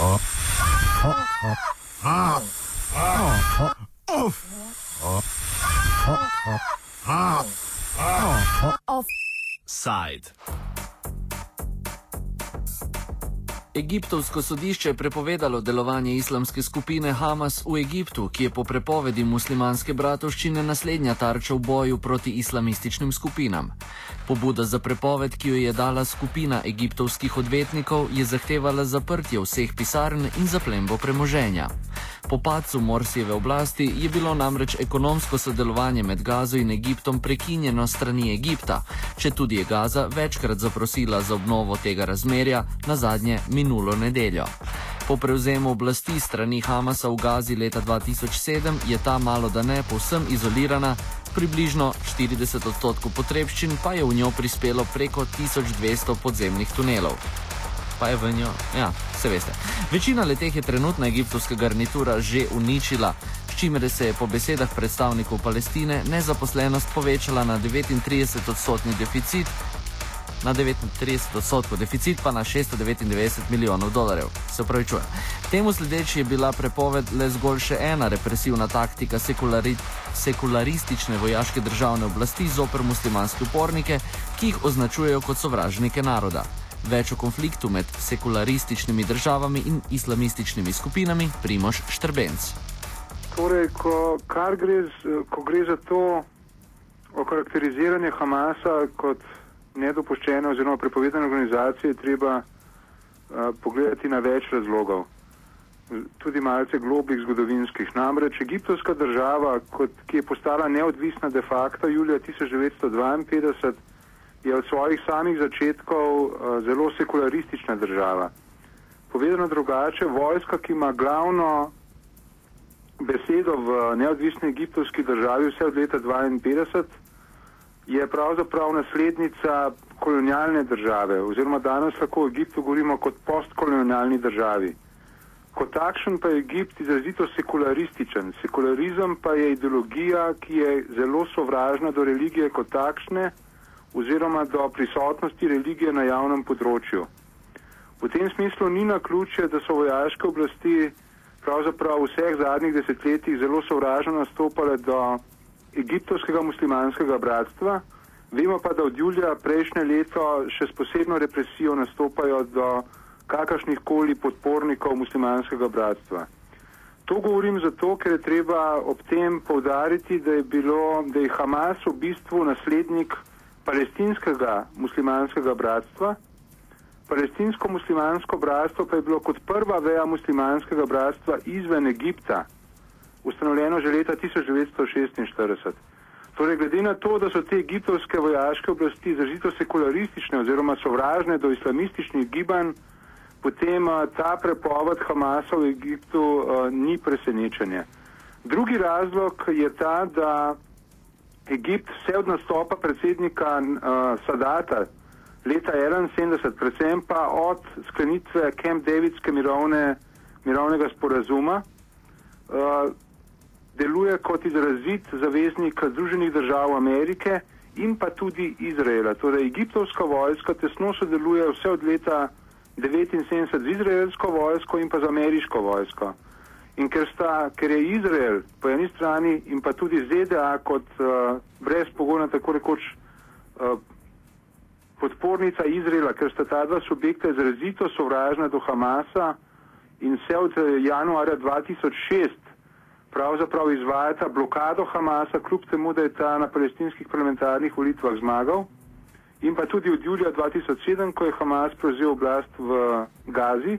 Offside. Egiptovsko sodišče je prepovedalo delovanje islamske skupine Hamas v Egiptu, ki je po prepovedi muslimanske bratovščine naslednja tarča v boju proti islamističnim skupinam. Pobuda za prepoved, ki jo je dala skupina egiptovskih odvetnikov, je zahtevala zaprtje vseh pisarn in zaplembo premoženja. Po padcu Morsijeve oblasti je bilo namreč ekonomsko sodelovanje med Gazo in Egiptom prekinjeno strani Egipta, če tudi je Gaza večkrat zaprosila za obnovo tega razmerja, na zadnje minulo nedeljo. Po prevzemu oblasti strani Hamasa v Gazi leta 2007 je ta malo da ne povsem izolirana, približno 40 odstotkov potrebščin pa je v njo prispelo preko 1200 podzemnih tunelov pa je v njo. Ja, se veste. Večina leteh je trenutna egiptovska garnitura že uničila, s čimer se je po besedah predstavnikov Palestine nezaposlenost povečala na 39 odstotni deficit. Na 39 odstotkov, deficit pa na 699 milijonov dolarjev. Se pravi, čujem. Temu sledeči je bila prepoved le zgolj še ena represivna taktika sekulari, sekularistične vojaške državne oblasti zoper muslimanske upornike, ki jih označujejo kot sovražnike naroda. Več o konfliktu med sekularističnimi državami in islamističnimi skupinami, Primoš Štrbenc. Torej, ko, gre z, ko gre za to okarakteriziranje Hamasa kot nedopuščene oziroma prepovedane organizacije, treba uh, pogledati na več razlogov. Tudi malce globih zgodovinskih. Namreč egiptovska država, kot, ki je postala neodvisna de facto julija 1952, je od svojih samih začetkov uh, zelo sekularistična država. Povedano drugače, vojska, ki ima glavno besedo v neodvisni egiptovski državi vse od leta 1952, je pravzaprav naslednica kolonialne države, oziroma danes lahko v Egiptu govorimo kot postkolonialni državi. Kot takšen pa je Egipt izrazito sekularističen. Sekularizem pa je ideologija, ki je zelo sovražna do religije kot takšne oziroma do prisotnosti religije na javnem področju. V tem smislu ni na ključe, da so vojaške oblasti pravzaprav v vseh zadnjih desetletjih zelo sovražno nastopale do egiptovskega muslimanskega bratstva. Vemo pa, da od julija prejšnje leto še s posebno represijo nastopajo do kakršnih koli podpornikov muslimanskega bratstva. To govorim zato, ker je treba ob tem povdariti, da je, bilo, da je Hamas v bistvu naslednik palestinskega muslimanskega bratstva. Palestinsko-muslimansko bratstvo pa je bilo kot prva veja muslimanskega bratstva izven Egipta, ustanovljeno že leta 1946. Torej, glede na to, da so te egiptovske vojaške oblasti izrazito sekularistične oziroma sovražne do islamističnih gibanj, potem ta prepoved Hamasa v Egiptu uh, ni presenečenje. Drugi razlog je ta, da Egipt vse od nastopa predsednika uh, Sadata leta 1971, predvsem pa od sklenitve Camp Davidske mirovne, mirovnega sporazuma, uh, deluje kot izrazit zaveznik Združenih držav Amerike in pa tudi Izraela. Torej, egiptovska vojska tesno sodeluje vse od leta 1979 z izraelsko vojsko in pa z ameriško vojsko. In ker, sta, ker je Izrael po eni strani in pa tudi ZDA kot uh, brezpogojna, tako rekoč, uh, podpornica Izraela, ker sta ta dva subjekta izrazito sovražna do Hamasa in vse od eh, januarja 2006 pravzaprav izvajata blokado Hamasa, kljub temu, da je ta na palestinskih parlamentarnih volitvah zmagal. In pa tudi od julija 2007, ko je Hamas prevzel oblast v Gazi.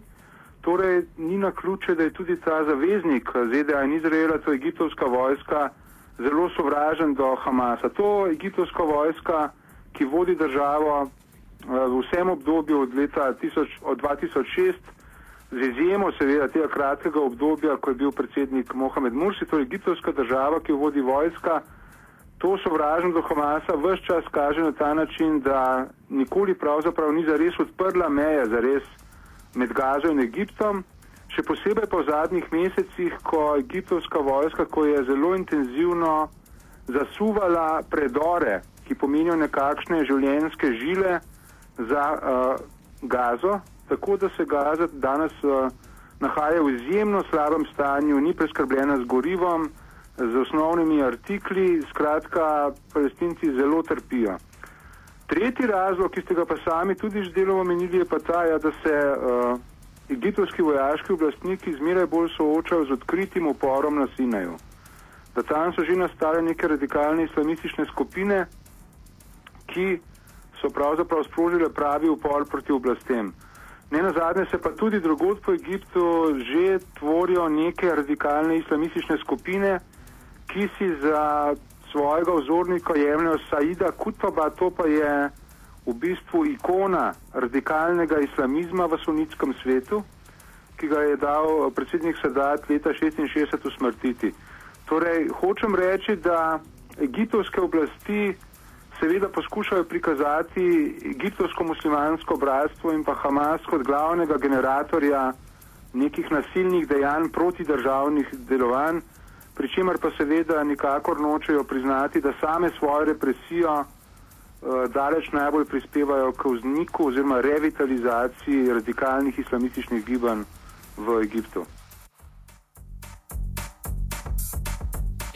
Torej, ni na ključe, da je tudi ta zaveznik ZDA in Izraela, to je egiptovska vojska, zelo sovražen do Hamasa. To egiptovska vojska, ki vodi državo eh, v vsem obdobju od leta 1000, od 2006, z izjemo seveda tega kratkega obdobja, ko je bil predsednik Mohamed Mursi, to je egiptovska država, ki vodi vojska, to sovražen do Hamasa vse čas kaže na ta način, da nikoli pravzaprav ni zares odprla meje, zares med Gazo in Egiptom, še posebej po zadnjih mesecih, ko egiptovska vojska, ko je zelo intenzivno zasuvala predore, ki pomenijo nekakšne življenjske žile za uh, Gazo, tako da se Gaza danes uh, nahaja v izjemno slabem stanju, ni preskrbljena z gorivom, z osnovnimi artikli, skratka, palestinci zelo trpijo. Tretji razlog, ki ste ga pa sami tudi že deloma omenili, je pa ta, ja, da se uh, egiptovski vojaški oblastniki zmeraj bolj soočajo z odkritim uporom na Sinaju. Da tam so že nastale neke radikalne islamistične skupine, ki so pravzaprav sprožile pravi upor proti oblastem. Ne na zadnje se pa tudi drugod po Egiptu že tvorijo neke radikalne islamistične skupine, ki si za svojega vzornika jemljajo Saida Kutaba, to pa je v bistvu ikona radikalnega islamizma v sunitskem svetu, ki ga je dal predsednik Sadat leta 66 usmrtiti. Torej, hočem reči, da egiptovske oblasti seveda poskušajo prikazati egiptovsko-muslimansko bratstvo in pa Hamas kot glavnega generatorja nekih nasilnih dejanj protidržavnih delovanj, pri čemer pa seveda nikakor nočejo priznati, da same svojo represijo uh, daleč najbolj prispevajo k vzniku oziroma revitalizaciji radikalnih islamističnih gibanj v Egiptu.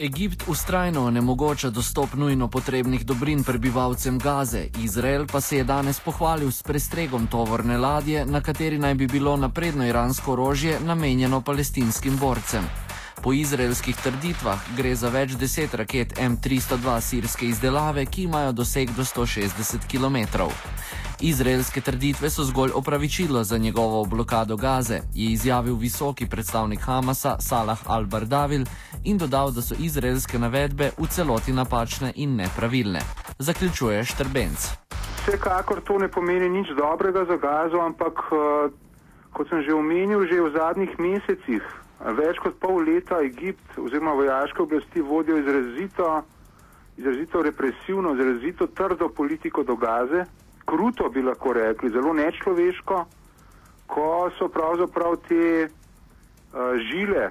Egipt ustrajno onemogoča dostop nujno potrebnih dobrin prebivalcem Gaze, Izrael pa se je danes pohvalil s prestregom tovorne ladje, na kateri naj bi bilo napredno iransko orožje namenjeno palestinskim borcem. Po izraelskih trditvah gre za več deset raket M302 sirske izdelave, ki imajo doseg do 160 km. Izraelske trditve so zgolj opravičilo za njegovo blokado Gaze, je izjavil visoki predstavnik Hamasa Salah al-Bardavil in dodal, da so izraelske navedbe v celoti napačne in nepravilne. Zaključuje Štrbenc. Vsekakor to ne pomeni nič dobrega za Gazo, ampak uh, kot sem že omenil, že v zadnjih mesecih Več kot pol leta Egipt oziroma vojaške oblasti vodijo izrazito, izrazito represivno, izrazito trdo politiko do Gaze, kruto bi lahko rekli, zelo nečloveško, ko so pravzaprav te uh, žile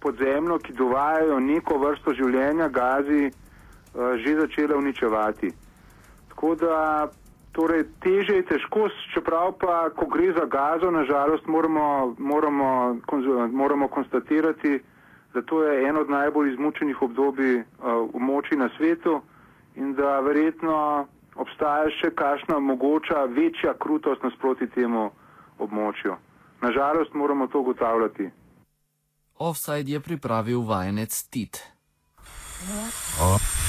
podzemno, ki dovajajo neko vrsto življenja Gazi, uh, že začele uničevati. Tako da Torej, teže je težko, čeprav pa, ko gre za gazo, nažalost moramo, moramo, moramo konstatirati, da to je eno od najbolj izmučenih obdobij uh, v moči na svetu in da verjetno obstaja še kakšna mogoča večja krutost nasproti temu območju. Nažalost moramo to ugotavljati. Offside je pripravil vajenec Tit. Off.